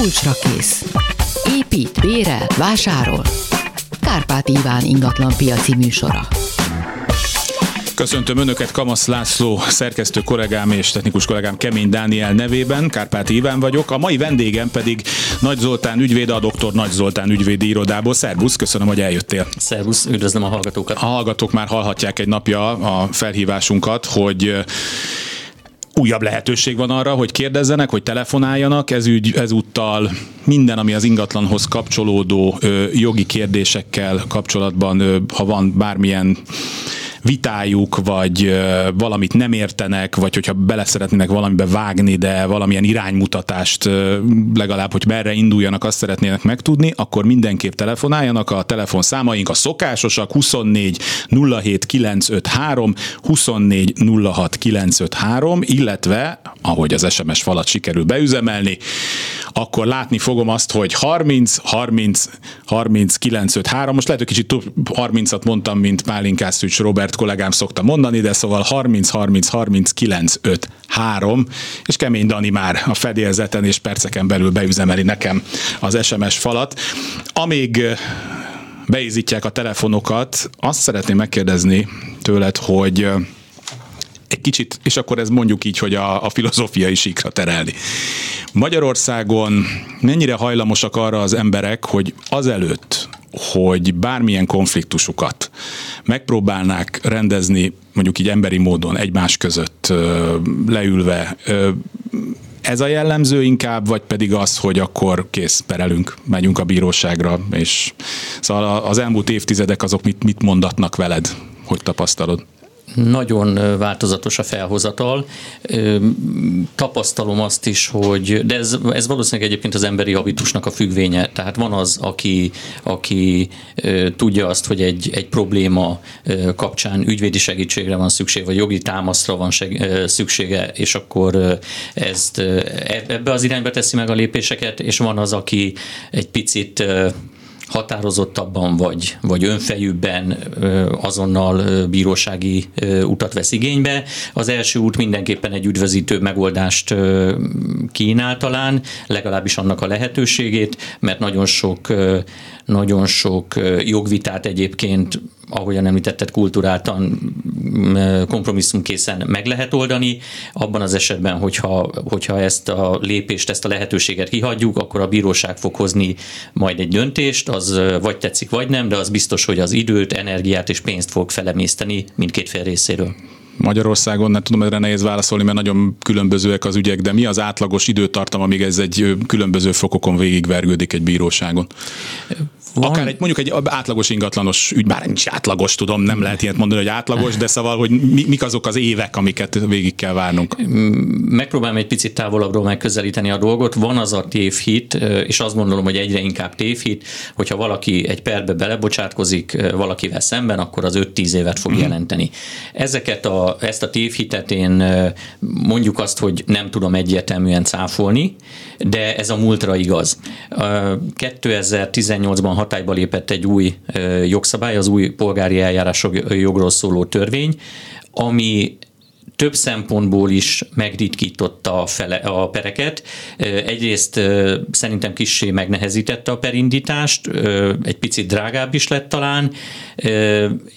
kulcsra kész. Épít, bérel, vásárol. Kárpát Iván ingatlan piaci műsora. Köszöntöm Önöket, Kamasz László, szerkesztő kollégám és technikus kollégám Kemény Dániel nevében, Kárpáti Iván vagyok. A mai vendégem pedig Nagy Zoltán ügyvéd, a doktor Nagy Zoltán ügyvédi irodából. Szervusz, köszönöm, hogy eljöttél. Szervusz, üdvözlöm a hallgatókat. A hallgatók már hallhatják egy napja a felhívásunkat, hogy újabb lehetőség van arra, hogy kérdezzenek, hogy telefonáljanak, ez ügy, ezúttal minden, ami az ingatlanhoz kapcsolódó ö, jogi kérdésekkel kapcsolatban, ö, ha van bármilyen vitájuk, vagy valamit nem értenek, vagy hogyha bele szeretnének valamibe vágni, de valamilyen iránymutatást legalább, hogy merre induljanak, azt szeretnének megtudni, akkor mindenképp telefonáljanak. A telefonszámaink a szokásosak 24 07 953, 24 06 953, illetve, ahogy az SMS falat sikerül beüzemelni, akkor látni fogom azt, hogy 30, 30, 30, 953, most lehet, hogy kicsit több 30-at mondtam, mint Pálinkás Szűcs Robert kollégám szokta mondani, de szóval 30, 30, 39, 5, 3, és Kemény Dani már a fedélzeten és perceken belül beüzemeli nekem az SMS falat. Amíg beizítják a telefonokat, azt szeretném megkérdezni tőled, hogy egy kicsit, és akkor ez mondjuk így, hogy a, a filozófiai síkra terelni. Magyarországon mennyire hajlamosak arra az emberek, hogy azelőtt, hogy bármilyen konfliktusukat megpróbálnák rendezni, mondjuk így emberi módon, egymás között leülve, ez a jellemző inkább, vagy pedig az, hogy akkor kész, perelünk, megyünk a bíróságra, és szóval az elmúlt évtizedek azok mit, mit mondatnak veled, hogy tapasztalod? Nagyon változatos a felhozatal. Tapasztalom azt is, hogy, de ez, ez valószínűleg egyébként az emberi habitusnak a függvénye. Tehát van az, aki, aki tudja azt, hogy egy, egy probléma kapcsán ügyvédi segítségre van szükség, vagy jogi támaszra van seg, szüksége, és akkor ezt e, ebbe az irányba teszi meg a lépéseket, és van az, aki egy picit határozottabban vagy, vagy önfejűbben azonnal bírósági utat vesz igénybe. Az első út mindenképpen egy üdvözítő megoldást kínál talán, legalábbis annak a lehetőségét, mert nagyon sok, nagyon sok jogvitát egyébként ahogyan említetted, kulturáltan kompromisszumkészen meg lehet oldani. Abban az esetben, hogyha, hogyha ezt a lépést, ezt a lehetőséget kihagyjuk, akkor a bíróság fog hozni majd egy döntést, az vagy tetszik, vagy nem, de az biztos, hogy az időt, energiát és pénzt fog felemészteni mindkét fél részéről. Magyarországon, nem tudom erre nehéz válaszolni, mert nagyon különbözőek az ügyek, de mi az átlagos időtartam, amíg ez egy különböző fokokon végigvergődik egy bíróságon? Van. Akár egy, mondjuk egy átlagos ingatlanos ügy, bár nincs átlagos, tudom, nem lehet ilyet mondani, hogy átlagos, de szóval, hogy mi, mik azok az évek, amiket végig kell várnunk? Megpróbálom egy picit távolabbról megközelíteni a dolgot. Van az a tévhit, és azt gondolom, hogy egyre inkább tévhit, hogyha valaki egy perbe belebocsátkozik valakivel szemben, akkor az 5-10 évet fog mm. jelenteni. Ezeket a, ezt a tévhitet én mondjuk azt, hogy nem tudom egyértelműen cáfolni, de ez a múltra igaz. 2018-ban hatályba lépett egy új jogszabály, az új polgári eljárások jogról szóló törvény, ami több szempontból is megritkította a, fele, a pereket. Egyrészt szerintem kissé megnehezítette a perindítást, egy picit drágább is lett talán,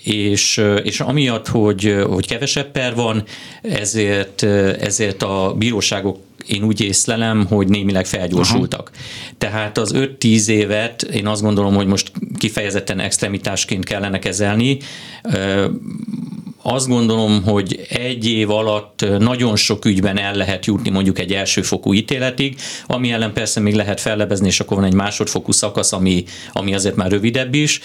és, és amiatt, hogy, hogy kevesebb per van, ezért, ezért a bíróságok én úgy észlelem, hogy némileg felgyorsultak. Aha. Tehát az 5-10 évet én azt gondolom, hogy most kifejezetten extremitásként kellene kezelni azt gondolom, hogy egy év alatt nagyon sok ügyben el lehet jutni mondjuk egy elsőfokú ítéletig, ami ellen persze még lehet fellebezni, és akkor van egy másodfokú szakasz, ami, ami azért már rövidebb is,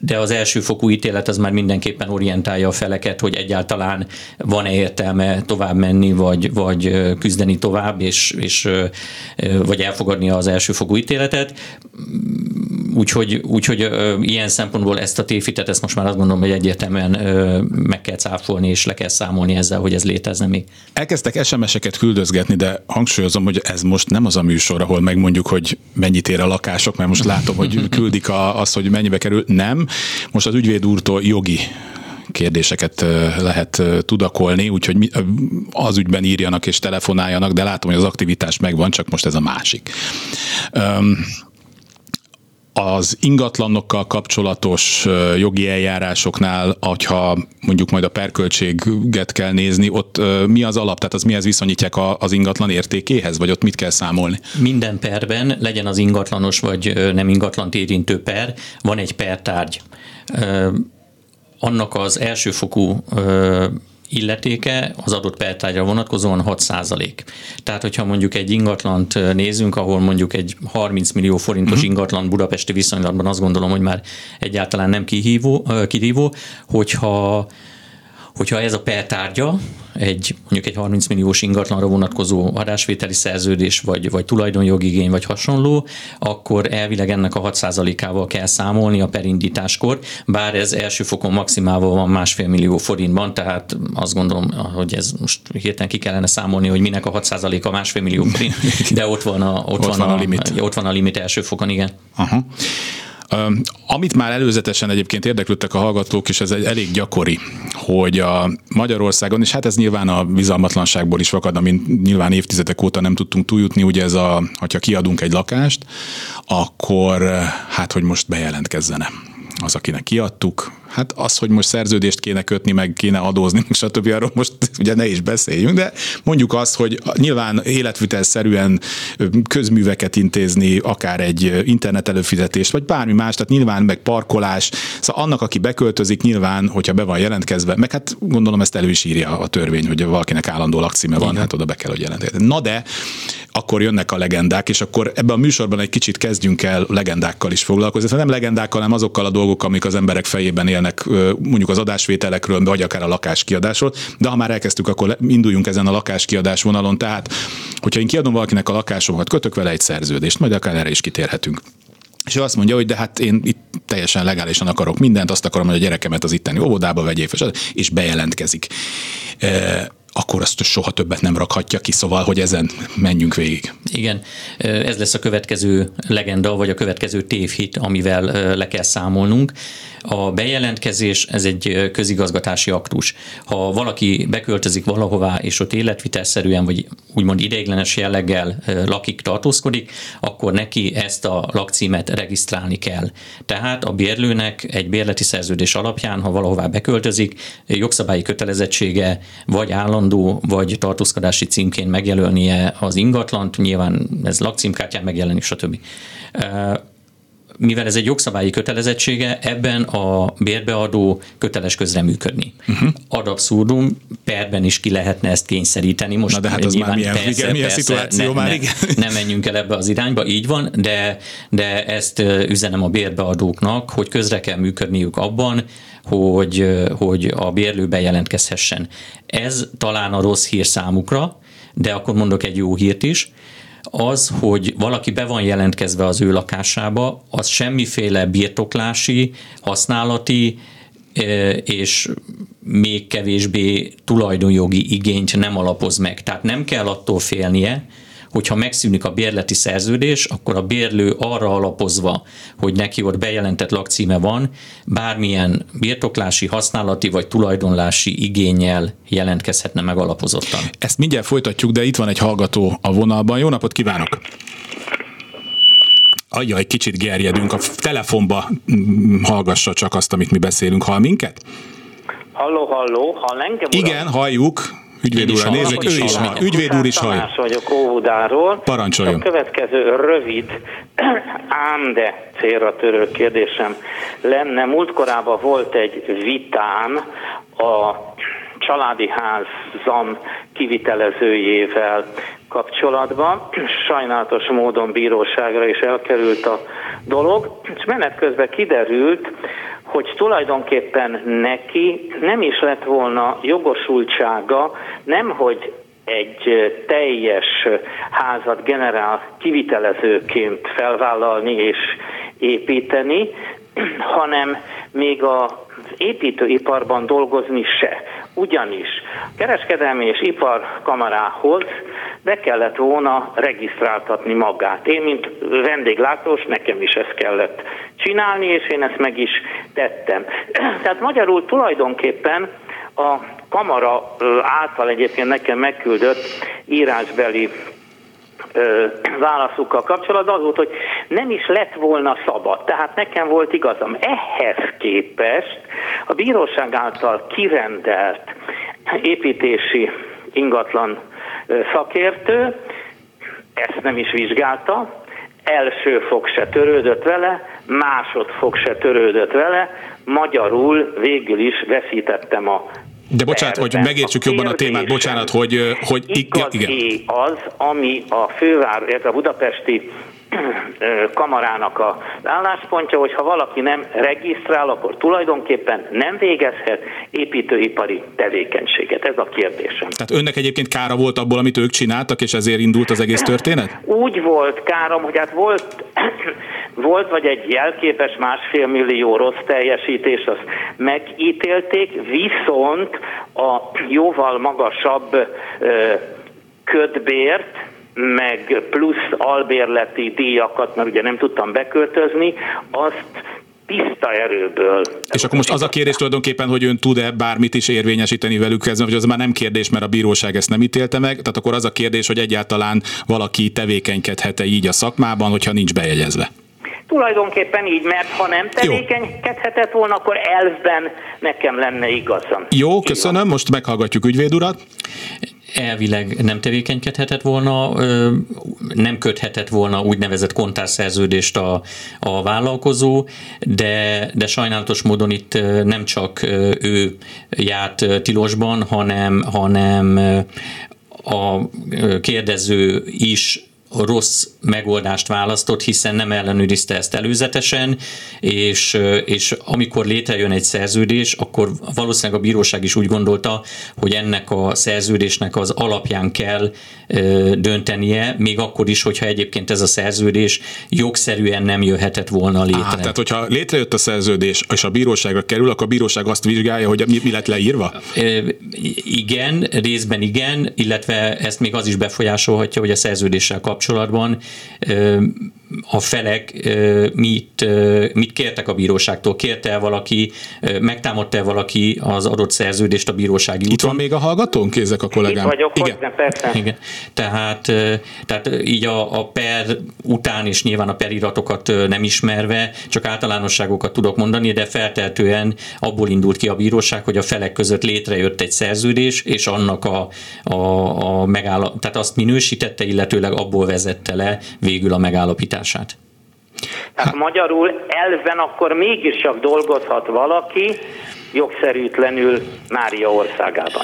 de az elsőfokú ítélet az már mindenképpen orientálja a feleket, hogy egyáltalán van-e értelme tovább menni, vagy, vagy küzdeni tovább, és, és vagy elfogadni az elsőfokú ítéletet. Úgyhogy, úgyhogy ilyen szempontból ezt a téfitet, ezt most már azt gondolom, hogy egyértelműen meg kell cáfolni, és le kell számolni ezzel, hogy ez létezne még. Elkezdtek SMS-eket küldözgetni, de hangsúlyozom, hogy ez most nem az a műsor, ahol megmondjuk, hogy mennyit ér a lakások, mert most látom, hogy küldik a, az, hogy mennyibe kerül. Nem. Most az ügyvéd úrtól jogi kérdéseket lehet tudakolni, úgyhogy az ügyben írjanak és telefonáljanak, de látom, hogy az aktivitás megvan, csak most ez a másik. Az ingatlanokkal kapcsolatos jogi eljárásoknál, hogyha mondjuk majd a perköltséget kell nézni, ott mi az alap, tehát az mihez viszonyítják az ingatlan értékéhez, vagy ott mit kell számolni? Minden perben, legyen az ingatlanos vagy nem ingatlant érintő per, van egy pertárgy. Annak az elsőfokú illetéke az adott pertárgyra vonatkozóan 6 százalék. Tehát, hogyha mondjuk egy ingatlant nézünk, ahol mondjuk egy 30 millió forintos uh-huh. ingatlan budapesti viszonylatban azt gondolom, hogy már egyáltalán nem kihívó, kihívó hogyha hogyha ez a pertárgya, egy, mondjuk egy 30 milliós ingatlanra vonatkozó adásvételi szerződés, vagy, vagy tulajdonjogigény, vagy hasonló, akkor elvileg ennek a 6%-ával kell számolni a perindításkor, bár ez első fokon maximálva van másfél millió forintban, tehát azt gondolom, hogy ez most hirtelen ki kellene számolni, hogy minek a 6%-a másfél millió forint, de ott van a, ott, ott van, van a, a limit. Ott van a limit első fokon, igen. Aha. Amit már előzetesen egyébként érdeklődtek a hallgatók, és ez egy elég gyakori, hogy a Magyarországon, és hát ez nyilván a bizalmatlanságból is fakad, amit nyilván évtizedek óta nem tudtunk túljutni, ugye ez a, hogyha kiadunk egy lakást, akkor hát, hogy most bejelentkezzene az, akinek kiadtuk, Hát az, hogy most szerződést kéne kötni, meg kéne adózni, stb. arról most ugye ne is beszéljünk, de mondjuk azt, hogy nyilván életvitelszerűen közműveket intézni, akár egy internet előfizetést, vagy bármi más, tehát nyilván meg parkolás, szóval annak, aki beköltözik, nyilván, hogyha be van jelentkezve, meg hát gondolom ezt elő is írja a törvény, hogy valakinek állandó lakcíme van, Igen. hát oda be kell, hogy jelentkezni. Na de, akkor jönnek a legendák, és akkor ebben a műsorban egy kicsit kezdjünk el legendákkal is foglalkozni. Nem legendákkal, hanem azokkal a dolgok, amik az emberek fejében él beszélnek mondjuk az adásvételekről, vagy akár a lakáskiadásról, de ha már elkezdtük, akkor induljunk ezen a lakáskiadás vonalon. Tehát, hogyha én kiadom valakinek a lakásomat, kötök vele egy szerződést, majd akár erre is kitérhetünk. És ő azt mondja, hogy de hát én itt teljesen legálisan akarok mindent, azt akarom, hogy a gyerekemet az itteni óvodába vegyék, és bejelentkezik akkor azt soha többet nem rakhatja ki, szóval, hogy ezen menjünk végig. Igen, ez lesz a következő legenda, vagy a következő tévhit, amivel le kell számolnunk. A bejelentkezés, ez egy közigazgatási aktus. Ha valaki beköltözik valahová, és ott életvitelszerűen, vagy úgymond ideiglenes jelleggel lakik, tartózkodik, akkor neki ezt a lakcímet regisztrálni kell. Tehát a bérlőnek egy bérleti szerződés alapján, ha valahová beköltözik, jogszabályi kötelezettsége vagy állandó, vagy tartózkodási címként megjelölnie az ingatlant, nyilván ez lakcímkártyán megjelenik, stb mivel ez egy jogszabályi kötelezettsége, ebben a bérbeadó köteles közreműködni. Uh-huh. Ad abszurdum, perben is ki lehetne ezt kényszeríteni. Most Na de hát az már milyen, persze, igen, milyen persze, szituáció ne, már, igen. Ne, ne menjünk el ebbe az irányba, így van, de, de ezt üzenem a bérbeadóknak, hogy közre kell működniük abban, hogy, hogy a bérlő bejelentkezhessen. Ez talán a rossz hír számukra, de akkor mondok egy jó hírt is, az, hogy valaki be van jelentkezve az ő lakásába, az semmiféle birtoklási, használati és még kevésbé tulajdonjogi igényt nem alapoz meg. Tehát nem kell attól félnie, hogyha megszűnik a bérleti szerződés, akkor a bérlő arra alapozva, hogy neki ott bejelentett lakcíme van, bármilyen birtoklási, használati vagy tulajdonlási igényel jelentkezhetne meg alapozottan. Ezt mindjárt folytatjuk, de itt van egy hallgató a vonalban. Jó napot kívánok! egy kicsit gerjedünk. A telefonba mm, hallgassa csak azt, amit mi beszélünk. Hall minket? Halló, halló, hall engem? Igen, halljuk. Ügyvéd úr, nézzük, ő is hall. Ügyvéd úr is hall. Tamás vagyok Óvudáról. Parancsoljon. A következő rövid, ám de célra törő kérdésem lenne. Múltkorában volt egy vitám a családi házam kivitelezőjével kapcsolatban. Sajnálatos módon bíróságra is elkerült a dolog, és menet közben kiderült, hogy tulajdonképpen neki nem is lett volna jogosultsága, nem hogy egy teljes házat generál kivitelezőként felvállalni és építeni, hanem még az építőiparban dolgozni se. Ugyanis kereskedelmi és iparkamarához be kellett volna regisztráltatni magát. Én, mint vendéglátós, nekem is ezt kellett csinálni, és én ezt meg is tettem. Tehát magyarul tulajdonképpen a kamara által egyébként nekem megküldött írásbeli válaszukkal kapcsolatban az volt, hogy nem is lett volna szabad. Tehát nekem volt igazam. Ehhez képest a bíróság által kirendelt építési ingatlan szakértő ezt nem is vizsgálta, első fog se törődött vele, másodfok se törődött vele, magyarul végül is veszítettem a de bocsánat, hogy megértsük jobban a témát, bocsánat, hogy... hogy igazi igen. az, ami a fővár, ez a budapesti kamarának a álláspontja, hogy ha valaki nem regisztrál, akkor tulajdonképpen nem végezhet építőipari tevékenységet. Ez a kérdésem. Tehát önnek egyébként kára volt abból, amit ők csináltak, és ezért indult az egész történet? Úgy volt károm, hogy hát volt, volt vagy egy jelképes másfél millió rossz teljesítés, azt megítélték, viszont a jóval magasabb ködbért, meg plusz albérleti díjakat, mert ugye nem tudtam beköltözni, azt tiszta erőből. És akkor most az a kérdés tulajdonképpen, hogy ön tud-e bármit is érvényesíteni velük kezdve, hogy az már nem kérdés, mert a bíróság ezt nem ítélte meg, tehát akkor az a kérdés, hogy egyáltalán valaki tevékenykedhet-e így a szakmában, hogyha nincs bejegyezve. Tulajdonképpen így, mert ha nem tevékenykedhetett volna, akkor elvben nekem lenne igazam. Jó, köszönöm, most meghallgatjuk ügyvéd urat elvileg nem tevékenykedhetett volna, nem köthetett volna úgynevezett kontárszerződést a, a vállalkozó, de, de sajnálatos módon itt nem csak ő járt tilosban, hanem, hanem a kérdező is rossz megoldást választott, hiszen nem ellenőrizte ezt előzetesen, és, és amikor létrejön egy szerződés, akkor valószínűleg a bíróság is úgy gondolta, hogy ennek a szerződésnek az alapján kell döntenie, még akkor is, hogyha egyébként ez a szerződés jogszerűen nem jöhetett volna létre. Á, tehát, hogyha létrejött a szerződés, és a bíróságra kerül, akkor a bíróság azt vizsgálja, hogy mi, mi lett leírva? Igen, részben igen, illetve ezt még az is befolyásolhatja, hogy a szerződéssel kapcsolatban a felek mit, mit kértek a bíróságtól. Kérte valaki, megtámadta valaki az adott szerződést a bírósági úton? Itt van még a hallgatón, kézek a kollégám. Itt vagyok, Igen. Hozzá, persze. Igen. Tehát, tehát így a, a per után és nyilván a periratokat nem ismerve, csak általánosságokat tudok mondani, de felteltően abból indult ki a bíróság, hogy a felek között létrejött egy szerződés, és annak a, a, a megállap, tehát azt minősítette, illetőleg abból vezette le végül a megállapítását. Tehát magyarul elven akkor mégis csak dolgozhat valaki jogszerűtlenül Mária országában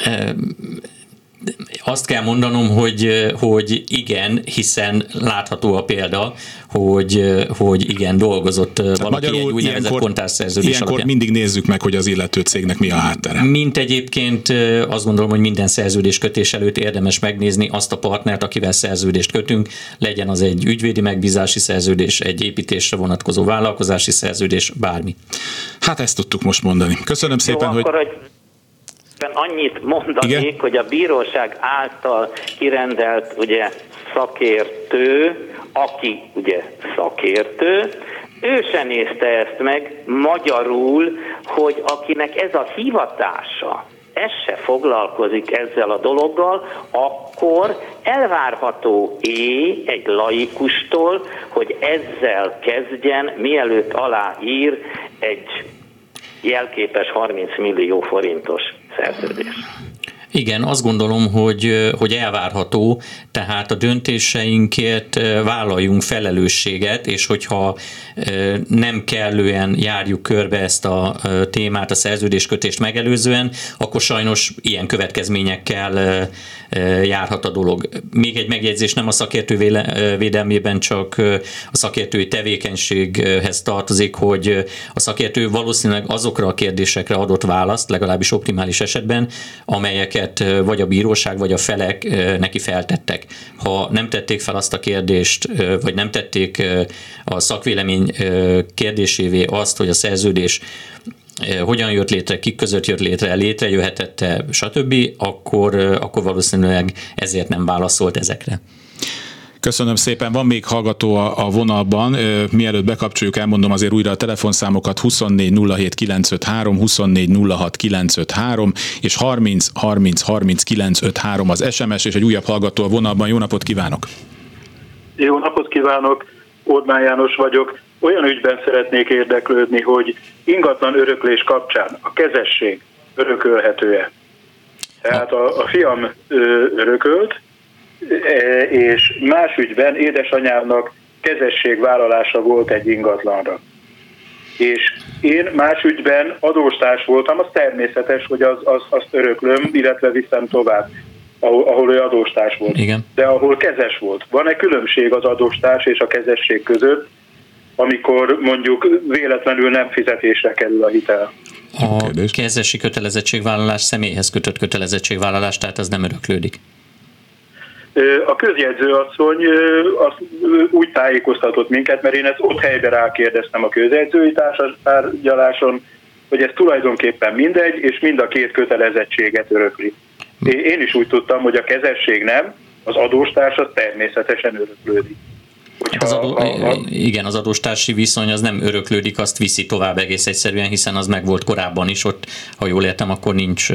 azt kell mondanom, hogy, hogy igen, hiszen látható a példa, hogy, hogy igen, dolgozott Tehát valaki magyarul egy úgynevezett kontárszerződés Ilyenkor alapján. mindig nézzük meg, hogy az illető cégnek mi a háttere. Mint egyébként azt gondolom, hogy minden szerződés kötés előtt érdemes megnézni azt a partnert, akivel szerződést kötünk, legyen az egy ügyvédi megbízási szerződés, egy építésre vonatkozó vállalkozási szerződés, bármi. Hát ezt tudtuk most mondani. Köszönöm szépen, Jó, hogy... Akkor, hogy annyit mondanék, Igen? hogy a bíróság által kirendelt ugye szakértő, aki ugye szakértő, ő se nézte ezt meg magyarul, hogy akinek ez a hivatása, ez se foglalkozik ezzel a dologgal, akkor elvárható é egy laikustól, hogy ezzel kezdjen, mielőtt aláír egy jelképes 30 millió forintos szerződés. Igen, azt gondolom, hogy, hogy elvárható, tehát a döntéseinkért vállaljunk felelősséget, és hogyha nem kellően járjuk körbe ezt a témát, a szerződéskötést megelőzően, akkor sajnos ilyen következményekkel járhat a dolog. Még egy megjegyzés nem a szakértő védelmében, csak a szakértői tevékenységhez tartozik, hogy a szakértő valószínűleg azokra a kérdésekre adott választ, legalábbis optimális esetben, amelyeket vagy a bíróság, vagy a felek neki feltettek. Ha nem tették fel azt a kérdést, vagy nem tették a szakvélemény kérdésévé azt, hogy a szerződés hogyan jött létre, kik között jött létre, létrejöhetette, stb., akkor, akkor valószínűleg ezért nem válaszolt ezekre. Köszönöm szépen. Van még hallgató a, a vonalban. Mielőtt bekapcsoljuk, elmondom azért újra a telefonszámokat 24 07 953, 24 06 953 és 30 30 30 953 az SMS, és egy újabb hallgató a vonalban. Jó napot kívánok! Jó napot kívánok, Orbán János vagyok. Olyan ügyben szeretnék érdeklődni, hogy ingatlan öröklés kapcsán a kezesség örökölhető-e? Tehát a, a fiam örökölt, és más ügyben édesanyámnak kezességvállalása volt egy ingatlanra. És én más ügyben adóstárs voltam, az természetes, hogy az, az, azt öröklöm, illetve viszem tovább, ahol, ahol ő adóstárs volt. Igen. De ahol kezes volt. Van-e különbség az adóstárs és a kezesség között, amikor mondjuk véletlenül nem fizetésre kerül a hitel? A kezesi kötelezettségvállalás személyhez kötött kötelezettségvállalás, tehát az nem öröklődik. A közjegyzőasszony azt úgy tájékoztatott minket, mert én ezt ott helyben rákérdeztem a közjegyzői tárgyaláson, hogy ez tulajdonképpen mindegy, és mind a két kötelezettséget örökli. Én is úgy tudtam, hogy a kezesség nem, az adóstárs az természetesen öröklődik. Hát az adó, a, a, igen, az adóstársi viszony az nem öröklődik, azt viszi tovább egész egyszerűen, hiszen az meg volt korábban is, ott, ha jól értem, akkor nincs,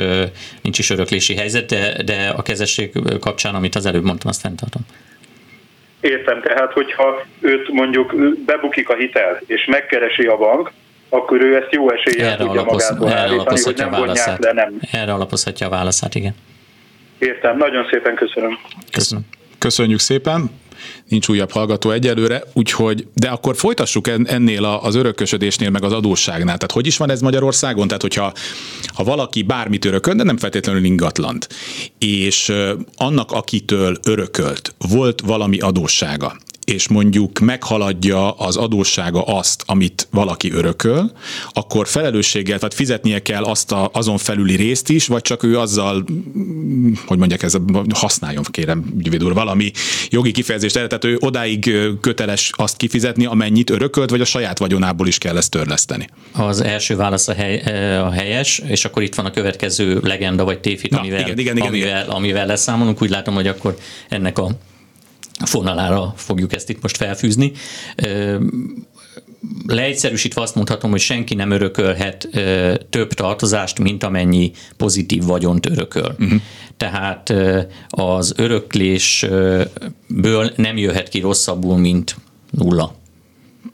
nincs is öröklési helyzet, de, de a kezesség kapcsán, amit az előbb mondtam, azt fenntartom. Értem, tehát hogyha őt mondjuk bebukik a hitel, és megkeresi a bank, akkor ő ezt jó eséllyel erre tudja alapoz, magától erre állítani, hogy nem vonják le, nem. Erre alapozhatja a válaszát, igen. Értem, nagyon szépen köszönöm. Köszönöm. Köszönjük szépen nincs újabb hallgató egyelőre, úgyhogy, de akkor folytassuk ennél az örökösödésnél, meg az adósságnál. Tehát hogy is van ez Magyarországon? Tehát hogyha ha valaki bármit örököl, de nem feltétlenül ingatlant, és annak, akitől örökölt, volt valami adóssága, és mondjuk meghaladja az adóssága azt, amit valaki örököl, akkor felelősséggel, tehát fizetnie kell azt a, azon felüli részt is, vagy csak ő azzal, hogy mondják, ez használjon, kérem, ügyvéd úr, valami jogi kifejezést el, tehát ő odáig köteles azt kifizetni, amennyit örökölt, vagy a saját vagyonából is kell ezt törleszteni. Az első válasz a, hely, a helyes, és akkor itt van a következő legenda vagy tévhit, amivel, igen, igen, igen, amivel, igen. amivel leszámolunk. Úgy látom, hogy akkor ennek a fonalára fogjuk ezt itt most felfűzni. Leegyszerűsítve azt mondhatom, hogy senki nem örökölhet több tartozást, mint amennyi pozitív vagyont örököl. Uh-huh. Tehát az öröklésből nem jöhet ki rosszabbul, mint nulla.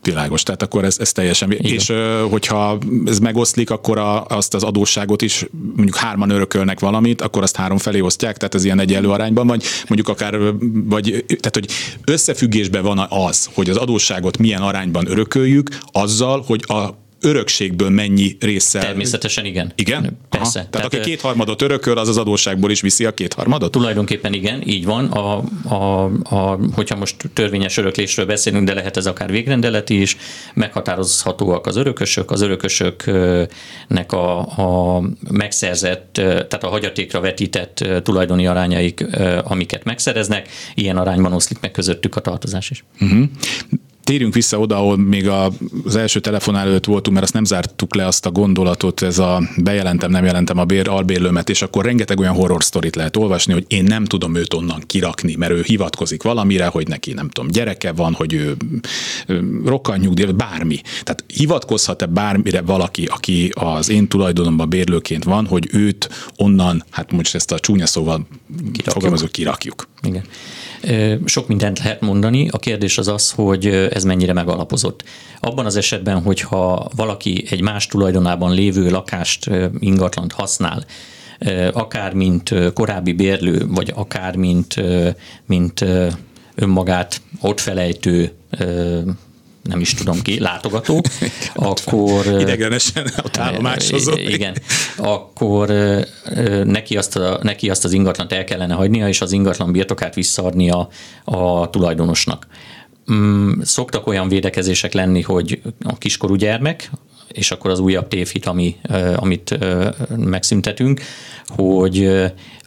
Világos, tehát akkor ez, ez teljesen... Igen. És hogyha ez megoszlik, akkor a, azt az adósságot is mondjuk hárman örökölnek valamit, akkor azt három felé osztják, tehát ez ilyen egyenlő arányban, vagy mondjuk akár, vagy, tehát hogy összefüggésben van az, hogy az adósságot milyen arányban örököljük, azzal, hogy a örökségből mennyi része. Természetesen igen. Igen? Persze. Tehát, Tehát aki kétharmadot örököl, az az adósságból is viszi a kétharmadot? Tulajdonképpen igen, így van. A, a, a, hogyha most törvényes öröklésről beszélünk, de lehet ez akár végrendeleti is, meghatározhatóak az örökösök, az örökösöknek a, a megszerzett, tehát a hagyatékra vetített tulajdoni arányaik, amiket megszereznek, ilyen arányban oszlik meg közöttük a tartozás is. Uh-huh térjünk vissza oda, ahol még az első telefonál előtt voltunk, mert azt nem zártuk le azt a gondolatot, ez a bejelentem, nem jelentem a bér, albérlőmet, és akkor rengeteg olyan horror sztorit lehet olvasni, hogy én nem tudom őt onnan kirakni, mert ő hivatkozik valamire, hogy neki nem tudom, gyereke van, hogy ő rokkanyugdíj, bármi. Tehát hivatkozhat-e bármire valaki, aki az én tulajdonomban bérlőként van, hogy őt onnan, hát most ezt a csúnya szóval fogalmazok, kirakjuk. Igen. Sok mindent lehet mondani, a kérdés az az, hogy ez mennyire megalapozott. Abban az esetben, hogyha valaki egy más tulajdonában lévő lakást, ingatlant használ, akár mint korábbi bérlő, vagy akár mint, mint önmagát ott felejtő nem is tudom ki, látogató, akkor... Idegenesen ott állomásozó. Igen, akkor neki azt, a, neki azt az ingatlant el kellene hagynia, és az ingatlan birtokát visszaadnia a tulajdonosnak. Mm, szoktak olyan védekezések lenni, hogy a kiskorú gyermek, és akkor az újabb tévhit, ami, amit megszüntetünk, hogy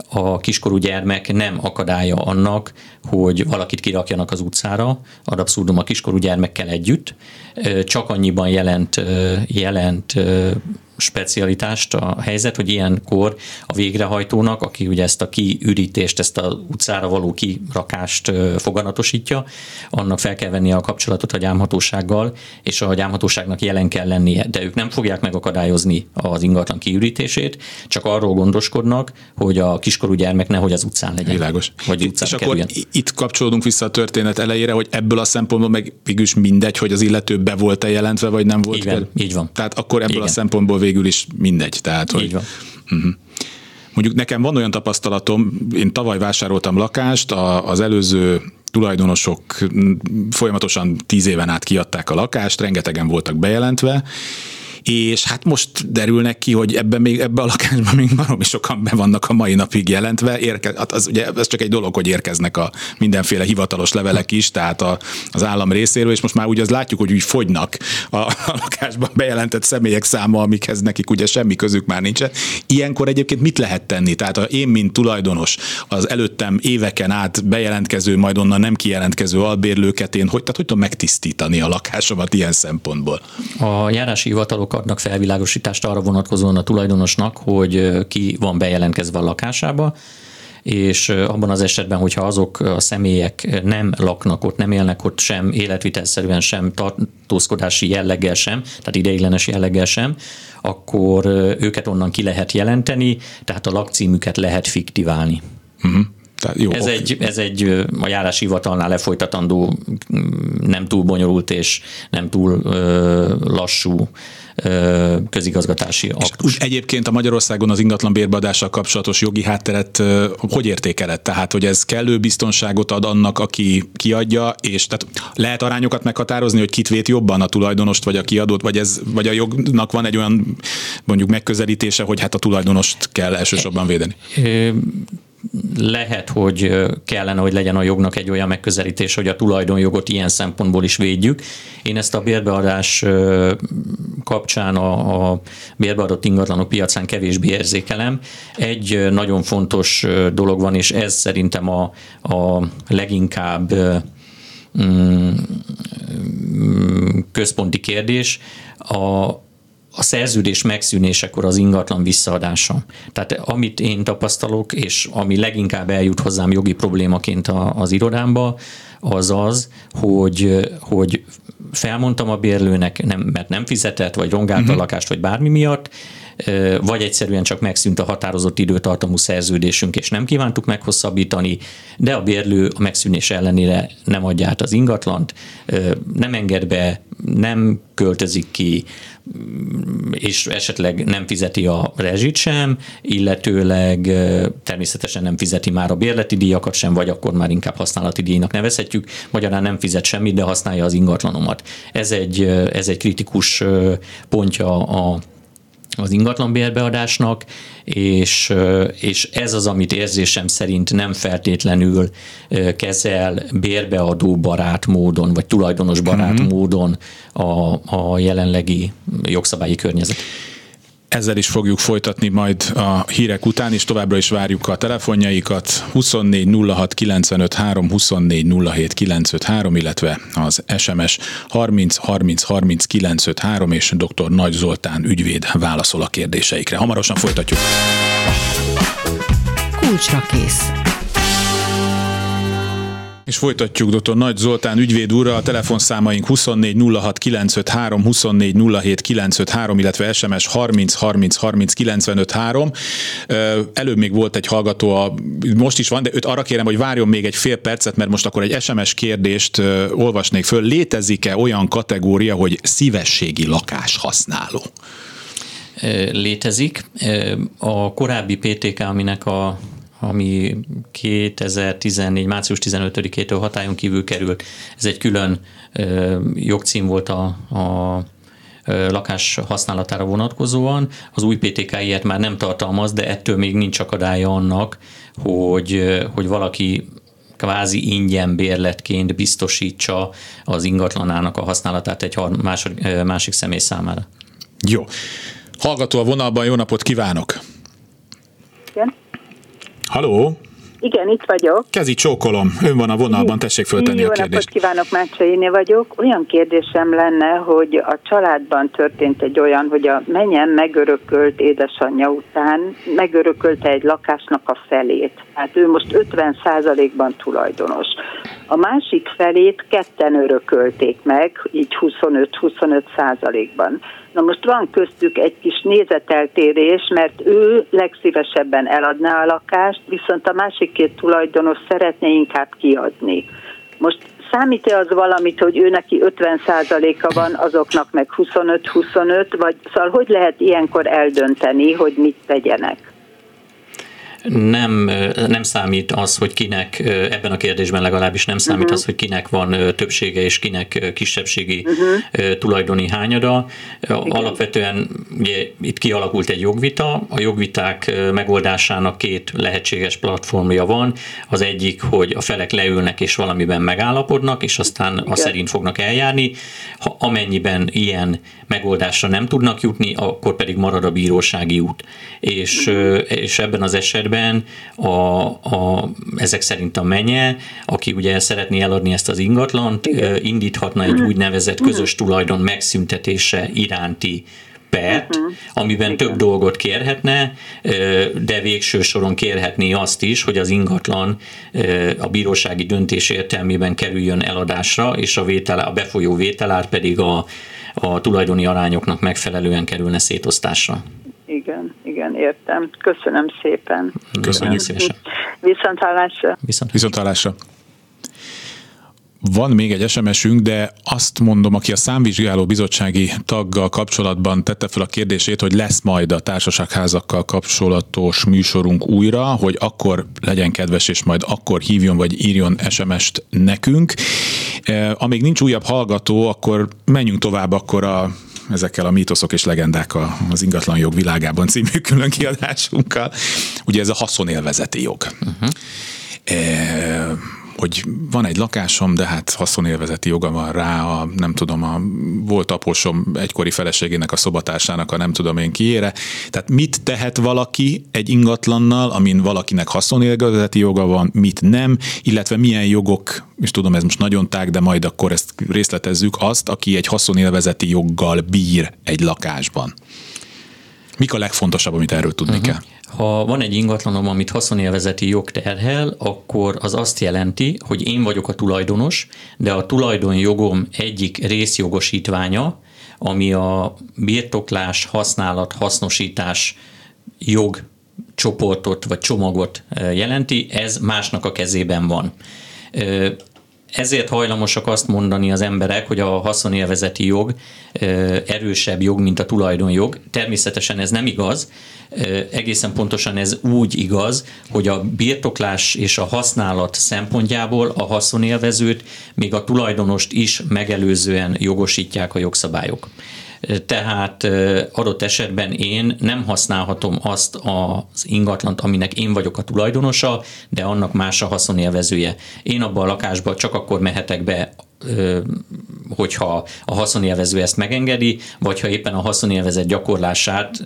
a kiskorú gyermek nem akadálya annak, hogy valakit kirakjanak az utcára, ad abszurdum a kiskorú gyermekkel együtt, csak annyiban jelent, jelent specialitást a helyzet, hogy ilyenkor a végrehajtónak, aki ugye ezt a kiürítést, ezt a utcára való kirakást foganatosítja, annak fel kell vennie a kapcsolatot a gyámhatósággal, és a gyámhatóságnak jelen kell lennie, de ők nem fogják megakadályozni az ingatlan kiürítését, csak arról gondoskodnak, hogy a kiskorú gyermek nehogy az utcán legyen. Világos. Vagy utcán és kerüljön. akkor itt kapcsolódunk vissza a történet elejére, hogy ebből a szempontból meg végülis mindegy, hogy az illető be volt-e jelentve, vagy nem volt. Így be. így van. Tehát akkor ebből Igen. a szempontból végül is mindegy. Tehát, hogy Így van. Mondjuk nekem van olyan tapasztalatom, én tavaly vásároltam lakást, a, az előző tulajdonosok folyamatosan tíz éven át kiadták a lakást, rengetegen voltak bejelentve, és hát most derülnek ki, hogy ebben még ebbe a lakásban még baromi sokan be vannak a mai napig jelentve. Érke, hát az, ugye, ez csak egy dolog, hogy érkeznek a mindenféle hivatalos levelek is, tehát a, az állam részéről, és most már úgy az látjuk, hogy úgy fogynak a, a lakásban bejelentett személyek száma, amikhez nekik ugye semmi közük már nincsen. Ilyenkor egyébként mit lehet tenni? Tehát ha én, mint tulajdonos, az előttem éveken át bejelentkező, majd onnan nem kijelentkező albérlőket, én hogy, tehát hogy tudom megtisztítani a lakásomat ilyen szempontból? A járási hivatalok adnak felvilágosítást arra vonatkozóan a tulajdonosnak, hogy ki van bejelentkezve a lakásába, és abban az esetben, hogyha azok a személyek nem laknak ott, nem élnek ott sem életvitelszerűen, sem tartózkodási jelleggel sem, tehát ideiglenes jelleggel sem, akkor őket onnan ki lehet jelenteni, tehát a lakcímüket lehet fiktiválni. Uh-huh. Tehát jó, Ez egy, ez egy a járási hivatalnál lefolytatandó, nem túl bonyolult és nem túl ö, lassú ö, közigazgatási aktus. Úgy egyébként a Magyarországon az ingatlan bérbeadással kapcsolatos jogi hátteret ö, hogy értékeled? Tehát, hogy ez kellő biztonságot ad annak, aki kiadja, és tehát lehet arányokat meghatározni, hogy kit vét jobban a tulajdonost, vagy a kiadót, vagy, ez, vagy a jognak van egy olyan mondjuk megközelítése, hogy hát a tulajdonost kell elsősorban védeni. Ö, lehet, hogy kellene, hogy legyen a jognak egy olyan megközelítés, hogy a tulajdonjogot ilyen szempontból is védjük. Én ezt a bérbeadás kapcsán a, a bérbeadott ingatlanok piacán kevésbé érzékelem. Egy nagyon fontos dolog van, és ez szerintem a, a leginkább mm, mm, központi kérdés. A, a szerződés megszűnésekor az ingatlan visszaadása. Tehát amit én tapasztalok, és ami leginkább eljut hozzám jogi problémaként a, az irodámba, az az, hogy, hogy felmondtam a bérlőnek, nem, mert nem fizetett, vagy rongált uh-huh. a lakást, vagy bármi miatt, vagy egyszerűen csak megszűnt a határozott időtartamú szerződésünk, és nem kívántuk meghosszabbítani, de a bérlő a megszűnés ellenére nem adja át az ingatlant, nem enged be, nem költözik ki, és esetleg nem fizeti a rezsit sem, illetőleg természetesen nem fizeti már a bérleti díjakat sem, vagy akkor már inkább használati díjnak nevezhetjük, magyarán nem fizet semmit, de használja az ingatlanomat. Ez egy, ez egy kritikus pontja a az ingatlanbérbeadásnak, és, és ez az, amit érzésem szerint nem feltétlenül kezel bérbeadó barát módon, vagy tulajdonos barát uh-huh. módon a, a jelenlegi jogszabályi környezet. Ezzel is fogjuk folytatni majd a hírek után, és továbbra is várjuk a telefonjaikat 24 06 95 3, 24 07 95 3, illetve az SMS 30 30 30 953, és dr. Nagy Zoltán ügyvéd válaszol a kérdéseikre. Hamarosan folytatjuk. Kulcsra kész. És folytatjuk dr. Nagy Zoltán ügyvéd úrral, a telefonszámaink 24 06 953, 24 07 953, illetve SMS 30 30 30 95 3. Ö, Előbb még volt egy hallgató, a, most is van, de őt arra kérem, hogy várjon még egy fél percet, mert most akkor egy SMS kérdést olvasnék föl. Létezik-e olyan kategória, hogy szívességi lakáshasználó? Ö, létezik. A korábbi PTK, aminek a ami 2014. március 15-től hatályon kívül került. Ez egy külön jogcím volt a, a lakás használatára vonatkozóan. Az új PTK ilyet már nem tartalmaz, de ettől még nincs akadálya annak, hogy, hogy valaki kvázi ingyen bérletként biztosítsa az ingatlanának a használatát egy ö, másik személy számára. Jó. Hallgató a vonalban, jó napot kívánok! Haló? Igen, itt vagyok. Kezi csókolom, ön van a vonalban, tessék föltenni Jó a kérdést. napot kívánok, Mácsainé vagyok. Olyan kérdésem lenne, hogy a családban történt egy olyan, hogy a menyem megörökölt édesanyja után megörökölte egy lakásnak a felét. Hát ő most 50%-ban tulajdonos. A másik felét ketten örökölték meg, így 25-25 százalékban. Na most van köztük egy kis nézeteltérés, mert ő legszívesebben eladná a lakást, viszont a másik két tulajdonos szeretne inkább kiadni. Most számít-e az valamit, hogy ő neki 50%-a van, azoknak meg 25-25, vagy szóval hogy lehet ilyenkor eldönteni, hogy mit tegyenek? Nem, nem számít az, hogy kinek, ebben a kérdésben legalábbis nem számít uh-huh. az, hogy kinek van többsége és kinek kisebbségi uh-huh. tulajdoni hányada. Igen. Alapvetően ugye, itt kialakult egy jogvita, a jogviták megoldásának két lehetséges platformja van. Az egyik, hogy a felek leülnek és valamiben megállapodnak, és aztán Igen. a szerint fognak eljárni. Ha amennyiben ilyen megoldásra nem tudnak jutni, akkor pedig marad a bírósági út. És, uh-huh. és ebben az esetben a, a, ezek szerint a menye, aki ugye szeretné eladni ezt az ingatlant, Igen. indíthatna egy úgynevezett közös tulajdon megszüntetése iránti pert, uh-huh. amiben Igen. több dolgot kérhetne, de végső soron kérhetné azt is, hogy az ingatlan a bírósági döntés értelmében kerüljön eladásra, és a, vétel, a befolyó vételár pedig a, a tulajdoni arányoknak megfelelően kerülne szétosztásra igen, igen, értem. Köszönöm szépen. Köszönjük szépen. Viszont hallásra. Viszont, Viszont hallásra. Van még egy SMS-ünk, de azt mondom, aki a számvizsgáló bizottsági taggal kapcsolatban tette fel a kérdését, hogy lesz majd a társaságházakkal kapcsolatos műsorunk újra, hogy akkor legyen kedves, és majd akkor hívjon vagy írjon SMS-t nekünk. E, amíg nincs újabb hallgató, akkor menjünk tovább akkor a ezekkel a mítoszok és legendák az ingatlan jog világában című külön kiadásunkkal. Ugye ez a haszonélvezeti jog. Uh-huh. E, hogy van egy lakásom, de hát haszonélvezeti joga van rá, a, nem tudom, a volt apósom egykori feleségének, a szobatársának, a nem tudom én kiére. Tehát mit tehet valaki egy ingatlannal, amin valakinek haszonélvezeti joga van, mit nem, illetve milyen jogok, és tudom, ez most nagyon tág, de majd akkor ezt részletezzük, azt, aki egy haszonélvezeti joggal bír egy lakásban. Mik a legfontosabb, amit erről tudni uh-huh. kell? Ha van egy ingatlanom, amit haszonélvezeti jog terhel, akkor az azt jelenti, hogy én vagyok a tulajdonos, de a tulajdonjogom egyik részjogosítványa, ami a birtoklás, használat, hasznosítás jog csoportot vagy csomagot eh, jelenti, ez másnak a kezében van. Ezért hajlamosak azt mondani az emberek, hogy a haszonélvezeti jog erősebb jog, mint a tulajdonjog. Természetesen ez nem igaz. Egészen pontosan ez úgy igaz, hogy a birtoklás és a használat szempontjából a haszonélvezőt, még a tulajdonost is megelőzően jogosítják a jogszabályok tehát adott esetben én nem használhatom azt az ingatlant, aminek én vagyok a tulajdonosa, de annak más a haszonélvezője. Én abban a lakásban csak akkor mehetek be, hogyha a haszonélvező ezt megengedi, vagy ha éppen a haszonélvezet gyakorlását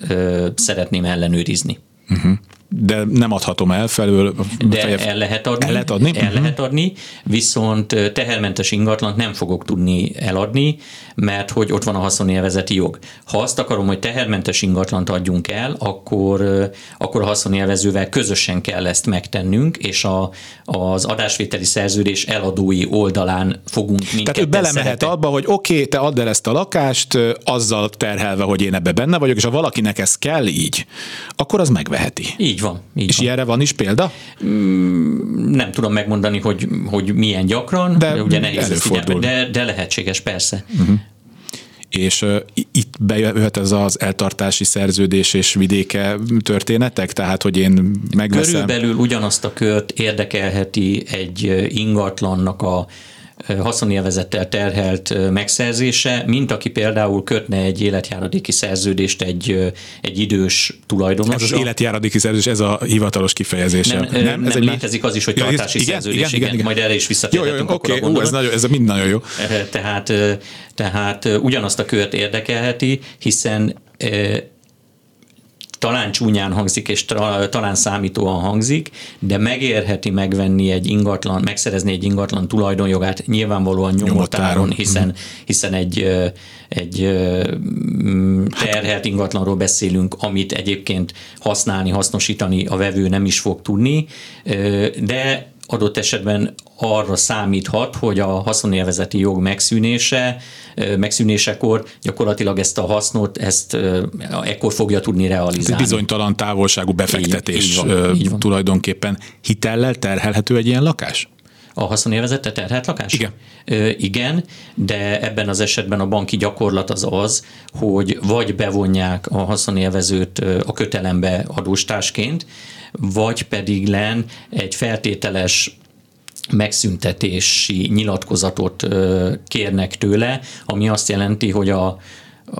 szeretném ellenőrizni. Uh-huh de nem adhatom el felől. De feje... el lehet adni. El lehet adni? El uh-huh. lehet adni, viszont tehermentes ingatlant nem fogok tudni eladni, mert hogy ott van a haszonélvezeti jog. Ha azt akarom, hogy tehermentes ingatlant adjunk el, akkor, akkor a haszonélvezővel közösen kell ezt megtennünk, és a, az adásvételi szerződés eladói oldalán fogunk minket Tehát ő belemehet szerepel. abba, hogy oké, okay, te add el ezt a lakást, azzal terhelve, hogy én ebbe benne vagyok, és ha valakinek ez kell így, akkor az megveheti. Így van. Így és van. ilyenre van is példa? Mm, nem tudom megmondani, hogy, hogy milyen gyakran, de ugye nehéz előfordul. de, de lehetséges, persze. Uh-huh és uh, itt bejöhet ez az eltartási szerződés és vidéke történetek, tehát hogy én megveszem. Körülbelül ugyanazt a kört érdekelheti egy ingatlannak a haszonélvezettel terhelt megszerzése, mint aki például kötne egy életjáradéki szerződést egy, egy idős tulajdonos. Ez az életjáradéki szerződés, ez a hivatalos kifejezése. Nem, nem, nem ez nem létezik az is, hogy tartási ja, szerződés, igen, igen, igen, majd erre is visszatérhetünk. Jó, jó, oké, okay, ez, nagyon, ez mind nagyon jó. Tehát, tehát ugyanazt a kört érdekelheti, hiszen talán csúnyán hangzik, és talán számítóan hangzik, de megérheti megvenni egy ingatlan, megszerezni egy ingatlan tulajdonjogát nyilvánvalóan nyomotáron, hiszen, hiszen egy, egy terhelt ingatlanról beszélünk, amit egyébként használni, hasznosítani a vevő nem is fog tudni, de adott esetben arra számíthat, hogy a haszonélvezeti jog megszűnése, megszűnésekor gyakorlatilag ezt a hasznot, ezt ekkor fogja tudni realizálni. Ez bizonytalan távolságú befektetés így, így van, így van. tulajdonképpen hitellel terhelhető egy ilyen lakás? A haszonélvezette terhelt lakás? Igen. Ö, igen, de ebben az esetben a banki gyakorlat az az, hogy vagy bevonják a haszonélvezőt a kötelembe adóstársként, vagy pedig len egy feltételes megszüntetési nyilatkozatot kérnek tőle, ami azt jelenti, hogy a,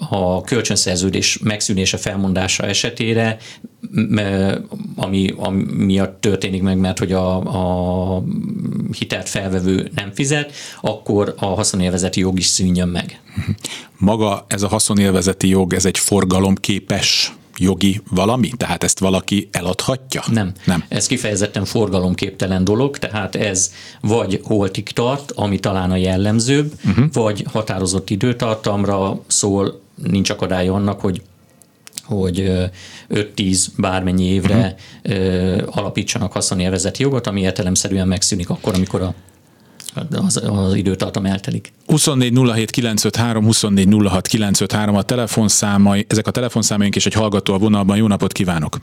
a kölcsönszerződés megszűnése felmondása esetére, ami, ami miatt történik meg, mert hogy a, a hitelt felvevő nem fizet, akkor a haszonélvezeti jog is szűnjön meg. Maga ez a haszonélvezeti jog, ez egy forgalomképes jogi valami? Tehát ezt valaki eladhatja? Nem. Nem. Ez kifejezetten forgalomképtelen dolog, tehát ez vagy holtig tart, ami talán a jellemzőbb, uh-huh. vagy határozott időtartamra szól, nincs akadály annak, hogy hogy 5-10 bármennyi évre uh-huh. alapítsanak haszonélvezeti jogot, ami értelemszerűen megszűnik akkor, amikor a az, az időtartam eltelik. 24 07 953, 24 06 953 a telefonszámai, ezek a telefonszámaink és egy hallgató a vonalban. Jó napot kívánok!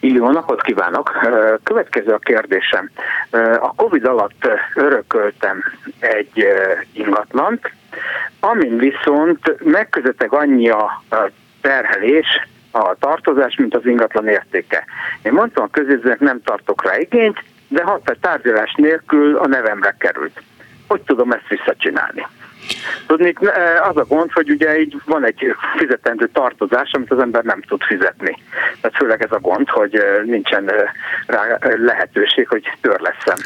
Jó napot kívánok! Következő a kérdésem. A Covid alatt örököltem egy ingatlant, amin viszont megközeteg annyi a terhelés, a tartozás, mint az ingatlan értéke. Én mondtam a közérzőnek nem tartok rá igényt, de hat tárgyalás nélkül a nevemre került. Hogy tudom ezt visszacsinálni? Tudni, az a gond, hogy ugye így van egy fizetendő tartozás, amit az ember nem tud fizetni. Tehát főleg ez a gond, hogy nincsen rá lehetőség, hogy törleszem.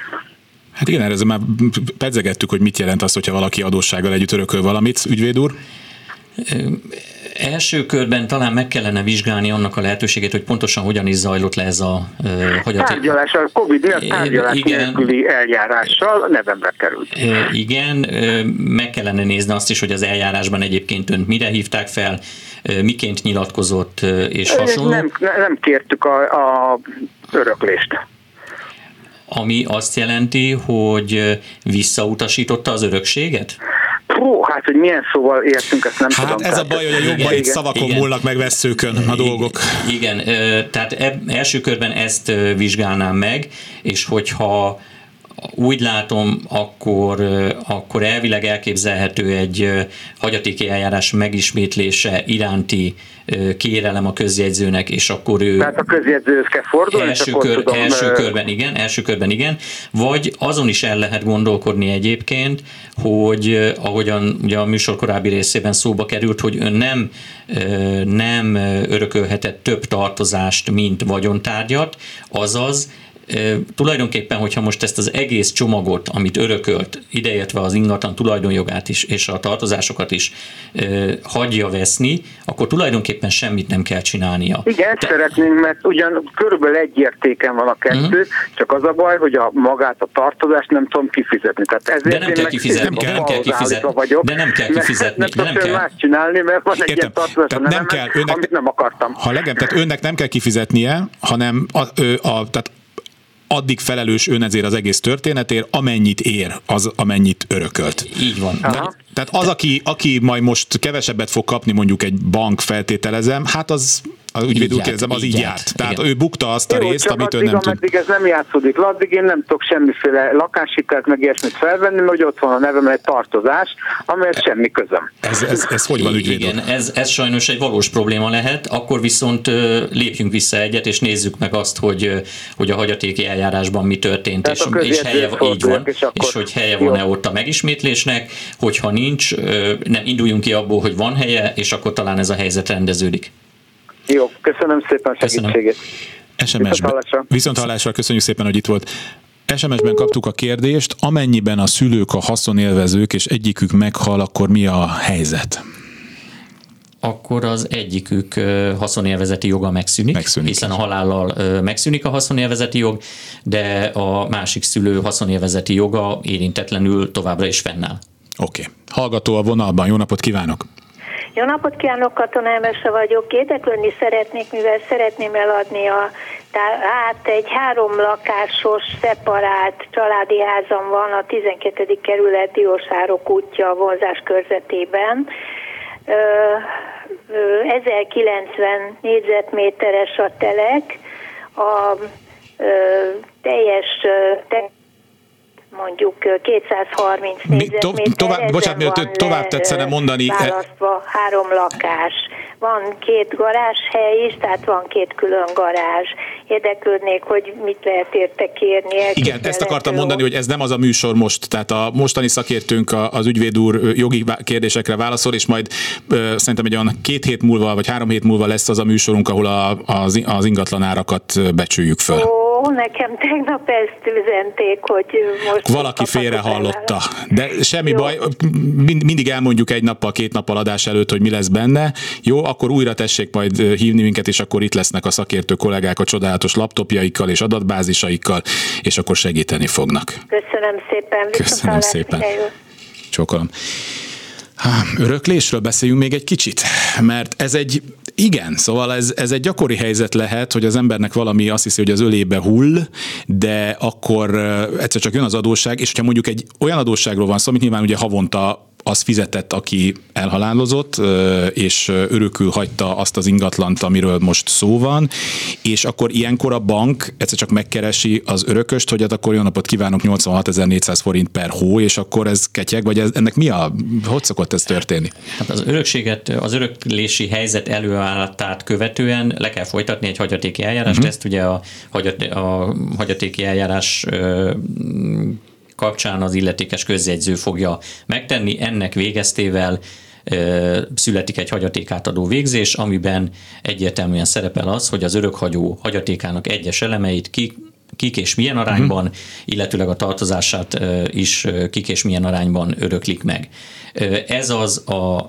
Hát igen, erre már pedzegettük, hogy mit jelent az, hogyha valaki adóssággal együtt örököl valamit, ügyvéd úr? Első körben talán meg kellene vizsgálni annak a lehetőségét, hogy pontosan hogyan is zajlott le ez a hagyati... Tárgyalás, a Covid miatt tárgyalás igen, nélküli eljárással nevembe került. Igen, meg kellene nézni azt is, hogy az eljárásban egyébként önt mire hívták fel, miként nyilatkozott és hasonló. Nem, nem kértük a, a öröklést ami azt jelenti, hogy visszautasította az örökséget? Hú, hát, hogy milyen szóval értünk, ezt nem hát tudom. ez a baj, hogy a jogban itt szavakon igen. múlnak meg veszőkön a dolgok. Igen, tehát első körben ezt vizsgálnám meg, és hogyha úgy látom, akkor, akkor elvileg elképzelhető egy hagyatéki eljárás megismétlése iránti kérelem a közjegyzőnek, és akkor ő... Tehát a közjegyzőhöz kell fordulni, első, és akkor kör, tudom, első körben igen, első körben igen, vagy azon is el lehet gondolkodni egyébként, hogy ahogyan ugye a műsor korábbi részében szóba került, hogy ön nem, nem örökölhetett több tartozást, mint vagyontárgyat, azaz tulajdonképpen, hogyha most ezt az egész csomagot, amit örökölt, ideértve az ingatlan tulajdonjogát is, és a tartozásokat is hagyja veszni, akkor tulajdonképpen semmit nem kell csinálnia. Igen, Te... szeretnénk, mert ugyan körülbelül egy értéken van a kettő, uh-huh. csak az a baj, hogy a magát a tartozást nem tudom kifizetni. Tehát ezért de nem kell kifizetni, nem kell, nem kell kifizetni, vagyok, de nem kell kifizetni. Nem, nem kell más csinálni, mert van egy Értem. ilyen tartozás, tehát nem, nem kell, önnek, amit nem akartam. Ha legem, tehát önnek nem kell kifizetnie, hanem a, a, a, tehát addig felelős ön ezért az egész történetért, amennyit ér, az amennyit örökölt. Így van. De, tehát az, aki, aki majd most kevesebbet fog kapni, mondjuk egy bank feltételezem, hát az az ügyvéd úgy kérdezem, az így, így járt. Tehát Igen. ő bukta azt a Jó, részt, amit addig, ő nem tud. Addig ez nem játszódik le, addig én nem tudok semmiféle lakáshitelt meg ilyesmit felvenni, mert hogy ott van a nevem egy tartozás, amelyet semmi közöm. Ez, ez, ez hogy van ügyvéd? Igen, ez, ez sajnos egy valós probléma lehet, akkor viszont lépjünk vissza egyet, és nézzük meg azt, hogy, hogy a hagyatéki eljárásban mi történt, és, és, helye, így van, és, akkor, és hogy helye van-e ott a megismétlésnek, hogyha nincs, nem induljunk ki abból, hogy van helye, és akkor talán ez a helyzet rendeződik. Jó, köszönöm szépen a segítségét. SMS-ben. Viszont hallásra köszönjük szépen, hogy itt volt. SMS-ben kaptuk a kérdést, amennyiben a szülők a haszonélvezők, és egyikük meghal, akkor mi a helyzet? akkor az egyikük haszonélvezeti joga megszűnik, megszűnik hiszen a halállal megszűnik a haszonélvezeti jog, de a másik szülő haszonélvezeti joga érintetlenül továbbra is fennáll. Oké. Okay. Hallgató a vonalban, jó napot kívánok! Jó napot kívánok, Katona Emese vagyok. Érdeklődni szeretnék, mivel szeretném eladni a hát egy három lakásos, szeparált családi házam van a 12. kerületi Jósárok útja vonzás körzetében. 1090 négyzetméteres a telek, a teljes mondjuk 230 négyzetméter. tovább, bocsánat, tovább tetszene mondani. E- választva három lakás. Van két garázshely is, tehát van két külön garázs. Érdeklődnék, hogy mit lehet érte kérni. Igen, ezt akartam mondani, hogy ez nem az a műsor most, tehát a mostani szakértőnk az ügyvéd úr jogi kérdésekre válaszol, és majd szerintem egy olyan két hét múlva, vagy három hét múlva lesz az a műsorunk, ahol a, az, az ingatlan árakat becsüljük föl. Ó, nekem tegnap ezt üzenték, hogy most... Valaki félre hallotta, de semmi Jó. baj, mindig elmondjuk egy nappal, két nappal adás előtt, hogy mi lesz benne. Jó, akkor újra tessék majd hívni minket, és akkor itt lesznek a szakértő kollégák a csodálatos laptopjaikkal és adatbázisaikkal, és akkor segíteni fognak. Köszönöm szépen. Köszönöm szépen. Csókolom. Öröklésről beszéljünk még egy kicsit, mert ez egy igen, szóval ez, ez egy gyakori helyzet lehet, hogy az embernek valami azt hiszi, hogy az ölébe hull, de akkor egyszer csak jön az adósság, és hogyha mondjuk egy olyan adósságról van szó, amit nyilván ugye havonta az fizetett, aki elhalálozott, és örökül hagyta azt az ingatlant, amiről most szó van, és akkor ilyenkor a bank egyszer csak megkeresi az örököst, hogy hát akkor jó napot kívánok, 86.400 forint per hó, és akkor ez ketyeg, vagy ez, ennek mi a, hogy szokott ez történni? Hát az örökséget, az öröklési helyzet előállatát követően le kell folytatni egy hagyatéki eljárást, uh-huh. ezt ugye a, hagyat, a hagyatéki eljárás kapcsán az illetékes közjegyző fogja megtenni. Ennek végeztével születik egy hagyatékátadó végzés, amiben egyértelműen szerepel az, hogy az örökhagyó hagyatékának egyes elemeit ki kik és milyen arányban, uh-huh. illetőleg a tartozását is kik és milyen arányban öröklik meg. Ez az a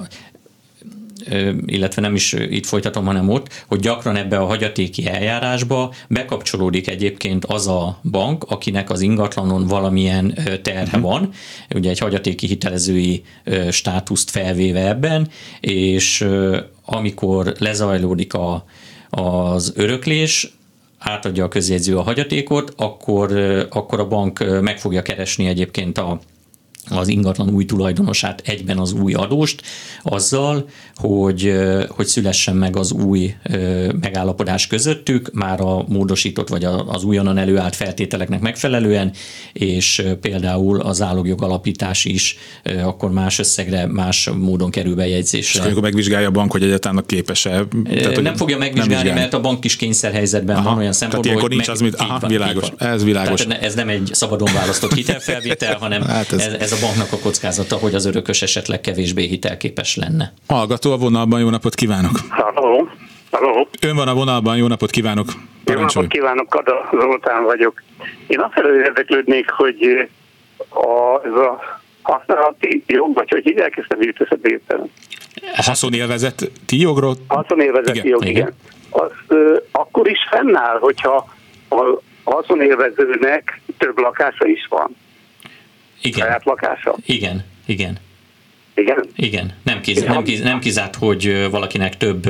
illetve nem is itt folytatom, hanem ott, hogy gyakran ebbe a hagyatéki eljárásba bekapcsolódik egyébként az a bank, akinek az ingatlanon valamilyen terhe uh-huh. van, ugye egy hagyatéki hitelezői státuszt felvéve ebben, és amikor lezajlódik a, az öröklés, átadja a közjegyző a hagyatékot, akkor, akkor a bank meg fogja keresni egyébként a az ingatlan új tulajdonosát egyben az új adóst, azzal, hogy, hogy szülessen meg az új megállapodás közöttük, már a módosított vagy az újonnan előállt feltételeknek megfelelően, és például az állogjog alapítás is akkor más összegre, más módon kerül bejegyzésre. És akkor megvizsgálja a bank, hogy egyáltalán képes-e? Tehát, nem fogja megvizsgálni, nem mert a bank is kényszerhelyzetben aha, van olyan szempontból, hogy nincs meg, az, mint, aha, van, világos, ez világos. Tehát ez nem egy szabadon választott hitelfelvétel, hanem hát ez, ez, ez a banknak a kockázata, hogy az örökös esetleg kevésbé hitelképes lenne. Hallgató a vonalban, jó napot kívánok! Halló! Halló! Ön van a vonalban, jó napot kívánok! Parancsolj. Jó napot kívánok, Kada Zoltán vagyok. Én felől érdeklődnék, hogy a, ez a használati jog, vagy hogy hívják ezt a jutott A haszonélvezeti jogról? Haszonélvezeti igen. jog, igen. igen. Az ö, akkor is fennáll, hogyha a haszonélvezőnek több lakása is van. Igen. Saját lakása? Igen, igen. Igen? Igen, nem, kiz, nem, kiz, nem kizárt, hogy valakinek több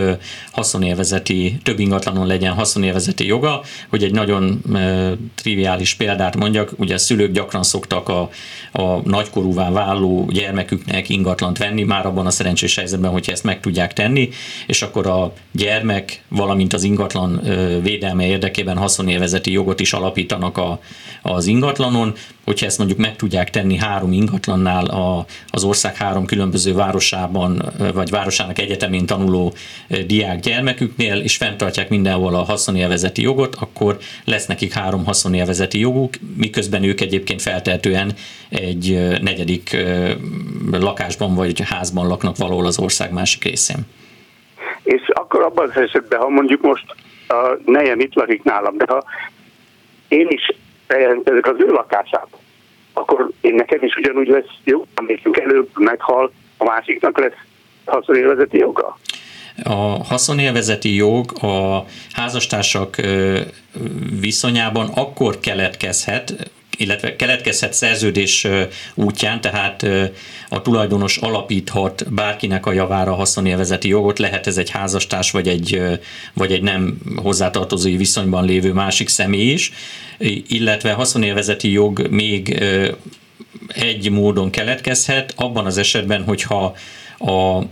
haszonélvezeti, több ingatlanon legyen haszonélvezeti joga, hogy egy nagyon e, triviális példát mondjak, ugye a szülők gyakran szoktak a, a nagykorúvá váló gyermeküknek ingatlant venni, már abban a szerencsés helyzetben, hogyha ezt meg tudják tenni, és akkor a gyermek, valamint az ingatlan védelme érdekében haszonélvezeti jogot is alapítanak a, az ingatlanon, hogyha ezt mondjuk meg tudják tenni három ingatlannál a, az ország három különböző városában, vagy városának egyetemén tanuló diák gyermeküknél, és fenntartják mindenhol a haszonélvezeti jogot, akkor lesz nekik három haszonélvezeti joguk, miközben ők egyébként feltehetően egy negyedik lakásban vagy házban laknak valahol az ország másik részén. És akkor abban az esetben, ha mondjuk most a nejem itt lakik nálam, de ha én is ezek az ő lakását, akkor én nekem is ugyanúgy lesz jó, emlékszünk előbb meghal, a másiknak lesz haszonélvezeti joga? A haszonélvezeti jog a házastársak viszonyában akkor keletkezhet, illetve keletkezhet szerződés útján, tehát a tulajdonos alapíthat bárkinek a javára haszonélvezeti jogot, lehet ez egy házastárs vagy egy, vagy egy nem hozzátartozói viszonyban lévő másik személy is, illetve haszonélvezeti jog még egy módon keletkezhet, abban az esetben, hogyha a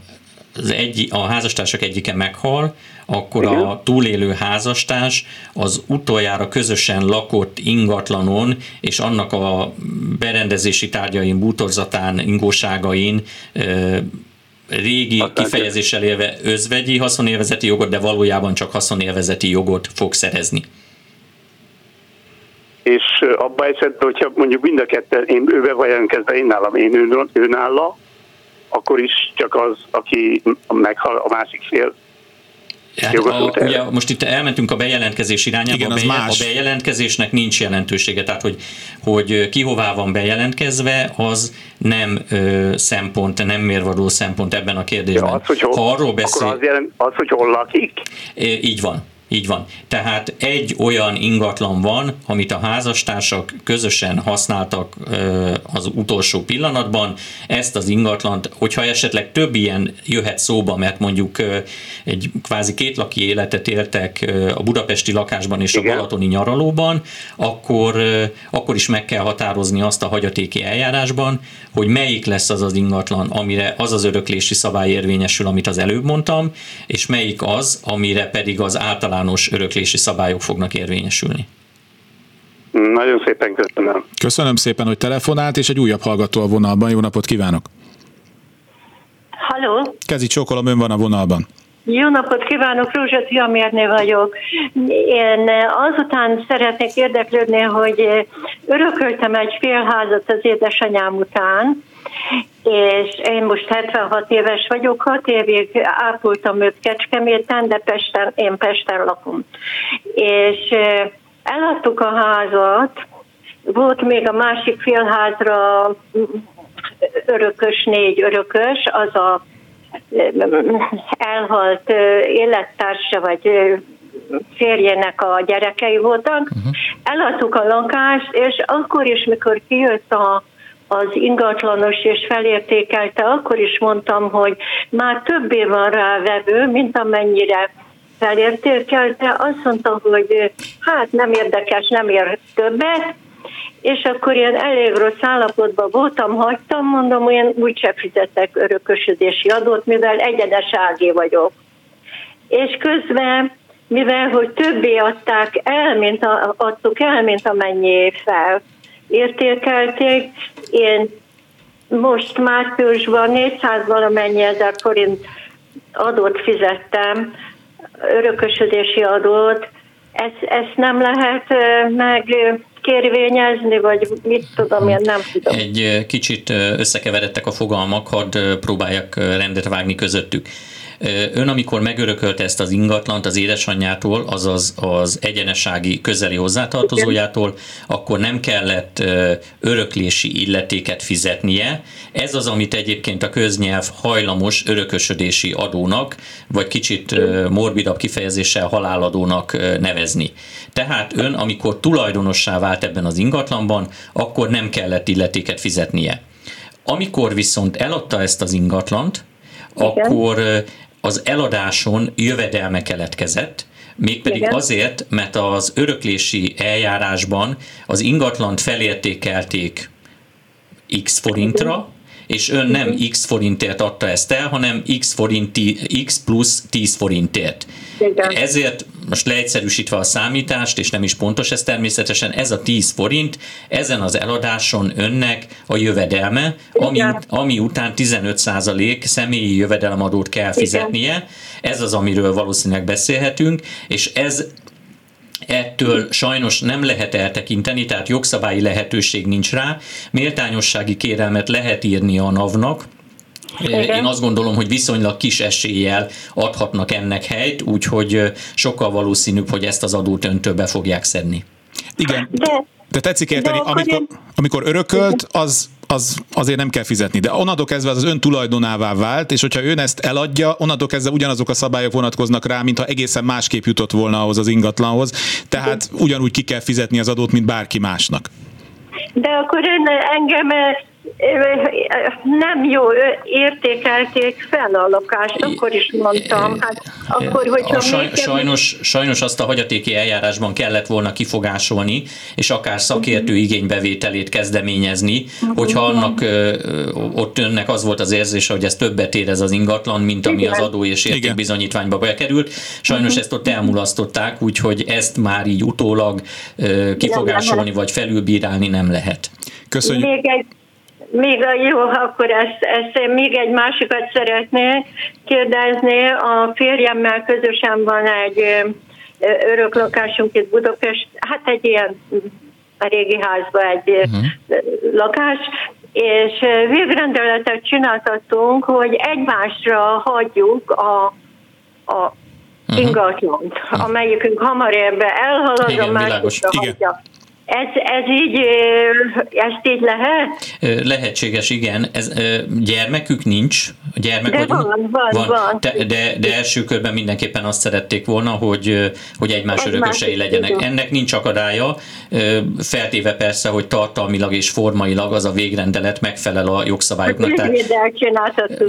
az egy, a házastársak egyike meghal, akkor Igen. a túlélő házastárs az utoljára közösen lakott ingatlanon és annak a berendezési tárgyain, bútorzatán, ingóságain régi Hatán kifejezéssel élve özvegyi haszonélvezeti jogot, de valójában csak haszonélvezeti jogot fog szerezni. És abban esetben, hogyha mondjuk mind a ketten, én őbe vagy jelentkezve, én nálam, én ő, ő nála, akkor is csak az, aki meghal, a másik fél Hát a, ugye most itt elmentünk a bejelentkezés irányába, Igen, a, beje, más. a bejelentkezésnek nincs jelentősége, tehát hogy, hogy ki hová van bejelentkezve, az nem ö, szempont, nem mérvadó szempont ebben a kérdésben. Ja, az, hogy hol, ha arról beszél, az, jelent, az, hogy hol lakik? Így van. Így van. Tehát egy olyan ingatlan van, amit a házastársak közösen használtak az utolsó pillanatban. Ezt az ingatlant, hogyha esetleg több ilyen jöhet szóba, mert mondjuk egy kvázi kétlaki életet éltek a budapesti lakásban és Igen. a balatoni nyaralóban, akkor, akkor is meg kell határozni azt a hagyatéki eljárásban, hogy melyik lesz az az ingatlan, amire az az öröklési szabály érvényesül, amit az előbb mondtam, és melyik az, amire pedig az általán általános öröklési szabályok fognak érvényesülni. Nagyon szépen köszönöm. Köszönöm szépen, hogy telefonált, és egy újabb hallgató a vonalban. Jó napot kívánok! Halló! Kezi csókolom, ön van a vonalban. Jó napot kívánok, Rózsa Tiamérné vagyok. Én azután szeretnék érdeklődni, hogy örököltem egy félházat az édesanyám után, és én most 76 éves vagyok, 6 évig ápoltam őt Kecskeméten, de Pesten, én Pesten lakom. És eladtuk a házat, volt még a másik félházra örökös, négy örökös, az a elhalt élettársa, vagy férjének a gyerekei voltak. Uh-huh. Eladtuk a lakást, és akkor is, mikor kijött a az ingatlanos és felértékelte, akkor is mondtam, hogy már többé van rá vevő, mint amennyire felértékelte. Azt mondta, hogy hát nem érdekes, nem ér többet, és akkor ilyen elég rossz állapotban voltam, hagytam, mondom, olyan úgyse fizetek örökösödési adót, mivel egyenes ágé vagyok. És közben, mivel hogy többé adták el, mint a, adtuk el, mint amennyi fel értékelték, én most márciusban 400 valamennyi ezer forint adót fizettem, örökösödési adót, ezt, ezt nem lehet meg kérvényezni, vagy mit tudom, én nem tudom. Egy kicsit összekeveredtek a fogalmak, hadd próbáljak rendet vágni közöttük. Ön, amikor megörökölte ezt az ingatlant az édesanyjától, azaz az egyenesági közeli hozzátartozójától, akkor nem kellett öröklési illetéket fizetnie. Ez az, amit egyébként a köznyelv hajlamos örökösödési adónak, vagy kicsit morbidabb kifejezéssel haláladónak nevezni. Tehát ön, amikor tulajdonossá vált ebben az ingatlanban, akkor nem kellett illetéket fizetnie. Amikor viszont eladta ezt az ingatlant, Igen. akkor az eladáson jövedelme keletkezett, mégpedig Igen. azért, mert az öröklési eljárásban az ingatlant felértékelték x forintra, és ön nem x forintért adta ezt el, hanem x, forint, x plusz 10 forintért. Igen. Ezért most leegyszerűsítve a számítást, és nem is pontos ez természetesen, ez a 10 forint, ezen az eladáson önnek a jövedelme, ami, ami után 15% személyi jövedelemadót kell fizetnie. Igen. Ez az, amiről valószínűleg beszélhetünk, és ez Ettől sajnos nem lehet eltekinteni, tehát jogszabályi lehetőség nincs rá. Méltányossági kérelmet lehet írni a NAV-nak, igen. Én azt gondolom, hogy viszonylag kis eséllyel adhatnak ennek helyt, úgyhogy sokkal valószínűbb, hogy ezt az adót öntől be fogják szedni. Igen. De, de tetszik érteni, de amikor, amikor örökölt, az az azért nem kell fizetni. De onnantól kezdve az az ön tulajdonává vált, és hogyha ön ezt eladja, onnantól kezdve ugyanazok a szabályok vonatkoznak rá, mintha egészen másképp jutott volna ahhoz az ingatlanhoz. Tehát ugyanúgy ki kell fizetni az adót, mint bárki másnak. De akkor ön engem nem jó értékelték fel a lakást, akkor is mondtam. Hát, akkor, hogyha a saj, sajnos, sajnos azt a hagyatéki eljárásban kellett volna kifogásolni, és akár szakértő igénybevételét kezdeményezni, hogyha annak ott önnek az volt az érzése, hogy ez többet ér ez az ingatlan, mint ami az adó és értékbizonyítványba bekerült. Sajnos uh-huh. ezt ott elmulasztották, úgyhogy ezt már így utólag kifogásolni vagy felülbírálni nem lehet. Köszönjük. Még egy még jó, akkor ezt, ezt még egy másikat szeretnék kérdezni. A férjemmel közösen van egy örök lakásunk itt Budapest, hát egy ilyen a régi házban egy uh-huh. lakás, és végrendeletet csináltattunk, hogy egymásra hagyjuk a, a uh-huh. ingatlant, amelyikünk hamar ebbe elhalad, Igen, a másikra hagyja. Ez, ez így, ezt így lehet? Lehetséges, igen. Ez, gyermekük nincs, gyermek de vagyunk? Van, van, van. van. De, de, de első körben mindenképpen azt szerették volna, hogy, hogy egymás egy örökösei legyenek. Tudom. Ennek nincs akadálya, feltéve persze, hogy tartalmilag és formailag az a végrendelet megfelel a jogszabályoknak. Tehát,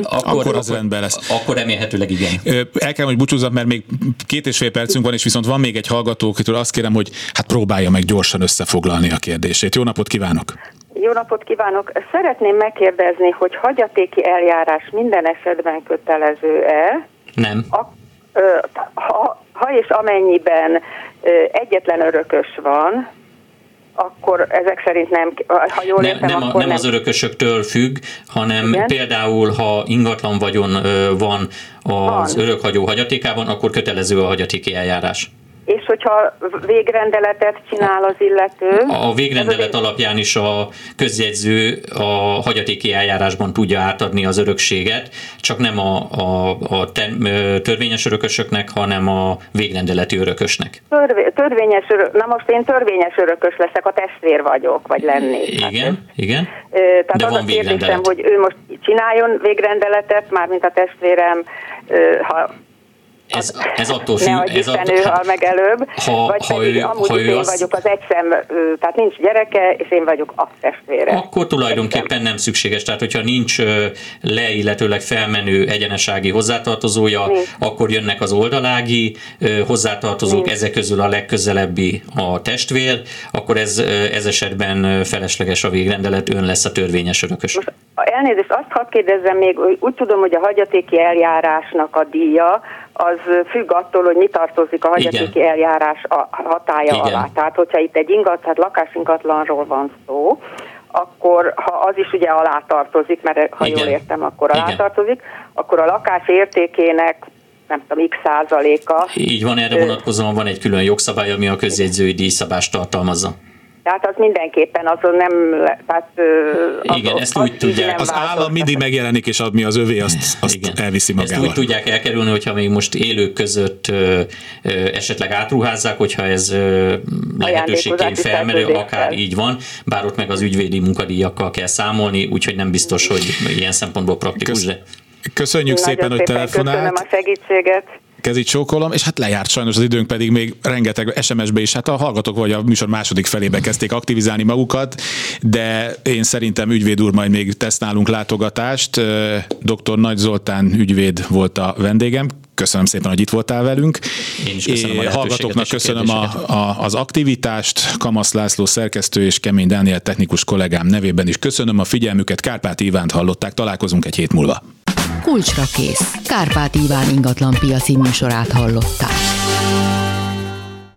akkor, akkor az rendben lesz. Akkor remélhetőleg igen. El kell, hogy búcsúzzak, mert még két és fél percünk van, és viszont van még egy hallgató, akitől azt kérem, hogy hát próbálja meg gyorsan össze összefoglalni a kérdését. Jó napot kívánok! Jó napot kívánok! Szeretném megkérdezni, hogy hagyatéki eljárás minden esetben kötelező-e? Nem. A, ha, ha és amennyiben egyetlen örökös van, akkor ezek szerint nem, ha jól értem, nem, akkor nem, nem az örökösöktől függ, hanem Igen? például, ha ingatlan vagyon van az van. örökhagyó hagyatékában, akkor kötelező a hagyatéki eljárás. És hogyha végrendeletet csinál az illető? A végrendelet alapján is a közjegyző a hagyatéki eljárásban tudja átadni az örökséget, csak nem a, a, a törvényes örökösöknek, hanem a végrendeleti örökösnek. Törvé, törvényes örök, na most én törvényes örökös leszek, a testvér vagyok, vagy lennék. Igen, hát, igen. Tehát De az van a kérdésem, hogy ő most csináljon végrendeletet, mármint a testvérem, ha ez, ez attól függ. Ne ez attól, ő hal meg előbb, ha, vagy ha pedig ő, amúgy ha ő én azt... vagyok az egyszem, tehát nincs gyereke, és én vagyok a testvére. Akkor tulajdonképpen egyszem. nem szükséges, tehát hogyha nincs le, illetőleg felmenő egyenesági hozzátartozója, nincs. akkor jönnek az oldalági hozzátartozók, nincs. ezek közül a legközelebbi a testvér, akkor ez, ez esetben felesleges a végrendelet, ön lesz a törvényes örökös. Most elnézést, azt hadd kérdezzem még, úgy tudom, hogy a hagyatéki eljárásnak a díja, az függ attól, hogy mi tartozik a hagyatéki Igen. eljárás hatája Igen. alá. Tehát, hogyha itt egy ingat, tehát lakásingatlanról van szó, akkor ha az is ugye alá tartozik, mert ha Igen. jól értem, akkor alá Igen. tartozik, akkor a lakás értékének nem tudom, x százaléka. Így van, erre vonatkozóan van egy külön jogszabály, ami a közjegyzői díjszabást tartalmazza. Tehát az mindenképpen azon nem... Tehát, Igen, az, ezt úgy tudják. Az állam mindig megjelenik, és ad mi az övé, azt, azt Igen. elviszi magával. Ezt úgy tudják elkerülni, hogyha még most élők között ö, ö, esetleg átruházzák, hogyha ez ö, lehetőségként felmerül, akár így van, bár ott meg az ügyvédi munkadíjakkal kell számolni, úgyhogy nem biztos, hogy ilyen szempontból praktikus. Kösz, de... Köszönjük Nagyon szépen, hogy telefonált. Köszönöm a segítséget kezit csókolom, és hát lejárt sajnos az időnk pedig még rengeteg SMS-be is, hát a hallgatók vagy a műsor második felébe kezdték aktivizálni magukat, de én szerintem ügyvéd úr majd még tesztálunk látogatást. Dr. Nagy Zoltán ügyvéd volt a vendégem. Köszönöm szépen, hogy itt voltál velünk. Én is köszönöm a Hallgatóknak köszönöm a, a, az aktivitást. Kamasz László szerkesztő és Kemény Dániel technikus kollégám nevében is köszönöm a figyelmüket. Kárpát Ivánt hallották. Találkozunk egy hét múlva. Kulcsra kész. Kárpát Iván ingatlan piaci műsorát hallották.